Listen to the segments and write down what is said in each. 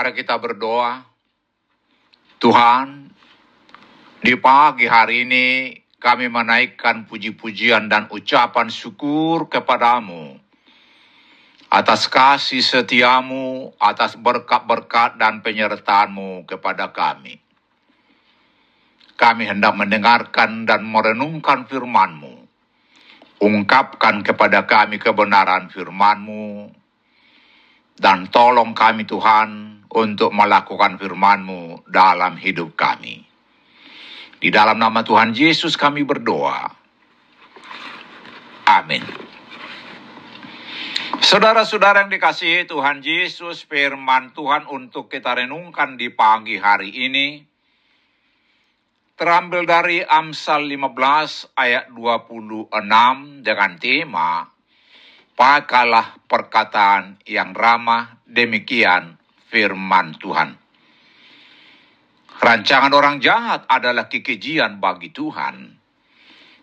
Mari kita berdoa. Tuhan, di pagi hari ini kami menaikkan puji-pujian dan ucapan syukur kepadamu atas kasih setiamu, atas berkat-berkat dan penyertaanmu kepada kami. Kami hendak mendengarkan dan merenungkan firmanmu. Ungkapkan kepada kami kebenaran firmanmu, dan tolong kami Tuhan untuk melakukan firman-Mu dalam hidup kami. Di dalam nama Tuhan Yesus kami berdoa. Amin. Saudara-saudara yang dikasihi Tuhan Yesus, firman Tuhan untuk kita renungkan di pagi hari ini terambil dari Amsal 15 ayat 26 dengan tema Pakalah perkataan yang ramah demikian firman Tuhan. Rancangan orang jahat adalah kekejian bagi Tuhan,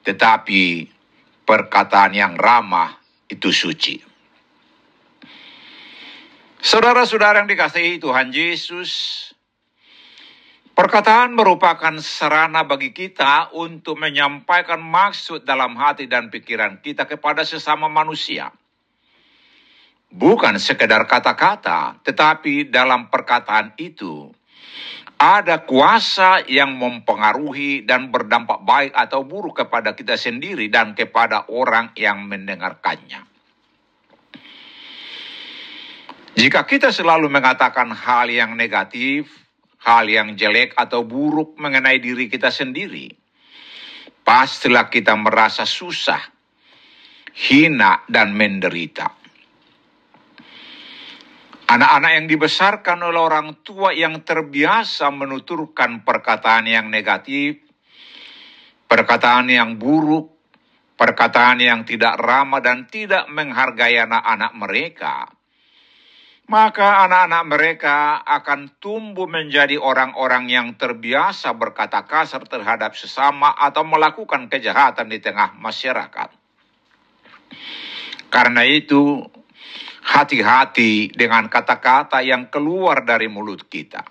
tetapi perkataan yang ramah itu suci. Saudara-saudara yang dikasihi Tuhan Yesus, perkataan merupakan sarana bagi kita untuk menyampaikan maksud dalam hati dan pikiran kita kepada sesama manusia. Bukan sekedar kata-kata, tetapi dalam perkataan itu ada kuasa yang mempengaruhi dan berdampak baik atau buruk kepada kita sendiri dan kepada orang yang mendengarkannya. Jika kita selalu mengatakan hal yang negatif, hal yang jelek atau buruk mengenai diri kita sendiri, pastilah kita merasa susah, hina, dan menderita. Anak-anak yang dibesarkan oleh orang tua yang terbiasa menuturkan perkataan yang negatif, perkataan yang buruk, perkataan yang tidak ramah dan tidak menghargai anak-anak mereka, maka anak-anak mereka akan tumbuh menjadi orang-orang yang terbiasa berkata kasar terhadap sesama atau melakukan kejahatan di tengah masyarakat. Karena itu, hati-hati dengan kata-kata yang keluar dari mulut kita.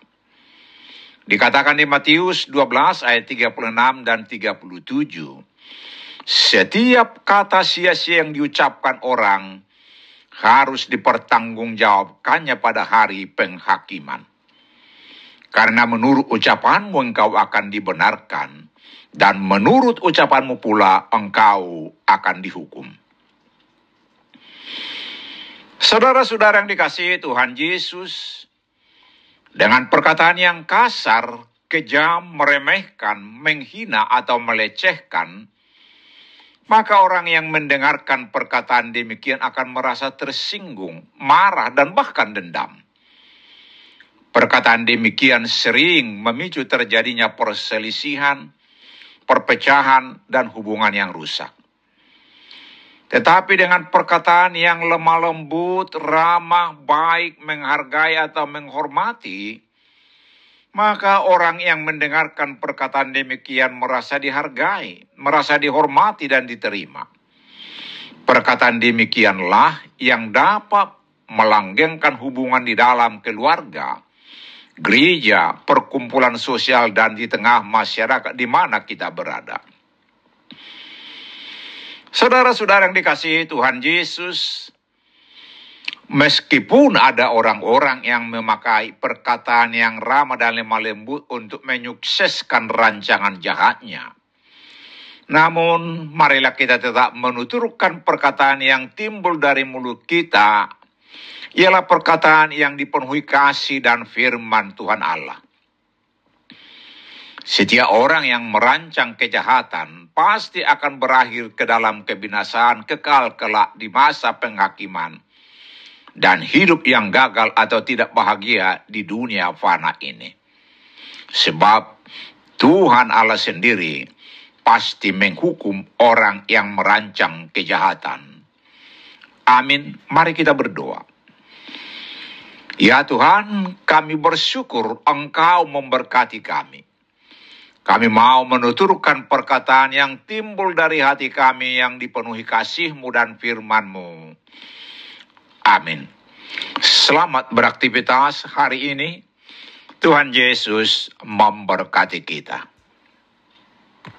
Dikatakan di Matius 12 ayat 36 dan 37, setiap kata sia-sia yang diucapkan orang harus dipertanggungjawabkannya pada hari penghakiman. Karena menurut ucapanmu engkau akan dibenarkan, dan menurut ucapanmu pula engkau akan dihukum. Saudara-saudara yang dikasihi Tuhan Yesus, dengan perkataan yang kasar, kejam, meremehkan, menghina, atau melecehkan, maka orang yang mendengarkan perkataan demikian akan merasa tersinggung, marah, dan bahkan dendam. Perkataan demikian sering memicu terjadinya perselisihan, perpecahan, dan hubungan yang rusak. Tetapi dengan perkataan yang lemah lembut, ramah, baik, menghargai atau menghormati, maka orang yang mendengarkan perkataan demikian merasa dihargai, merasa dihormati dan diterima. Perkataan demikianlah yang dapat melanggengkan hubungan di dalam keluarga, gereja, perkumpulan sosial, dan di tengah masyarakat di mana kita berada. Saudara-saudara yang dikasihi Tuhan Yesus, meskipun ada orang-orang yang memakai perkataan yang ramah dan lemah lembut untuk menyukseskan rancangan jahatnya, namun marilah kita tetap menuturkan perkataan yang timbul dari mulut kita, ialah perkataan yang dipenuhi kasih dan firman Tuhan Allah. Setiap orang yang merancang kejahatan pasti akan berakhir ke dalam kebinasaan kekal kelak di masa penghakiman dan hidup yang gagal atau tidak bahagia di dunia fana ini. Sebab Tuhan Allah sendiri pasti menghukum orang yang merancang kejahatan. Amin. Mari kita berdoa. Ya Tuhan, kami bersyukur Engkau memberkati kami. Kami mau menuturkan perkataan yang timbul dari hati kami yang dipenuhi kasih-Mu dan firman-Mu. Amin. Selamat beraktivitas hari ini. Tuhan Yesus memberkati kita.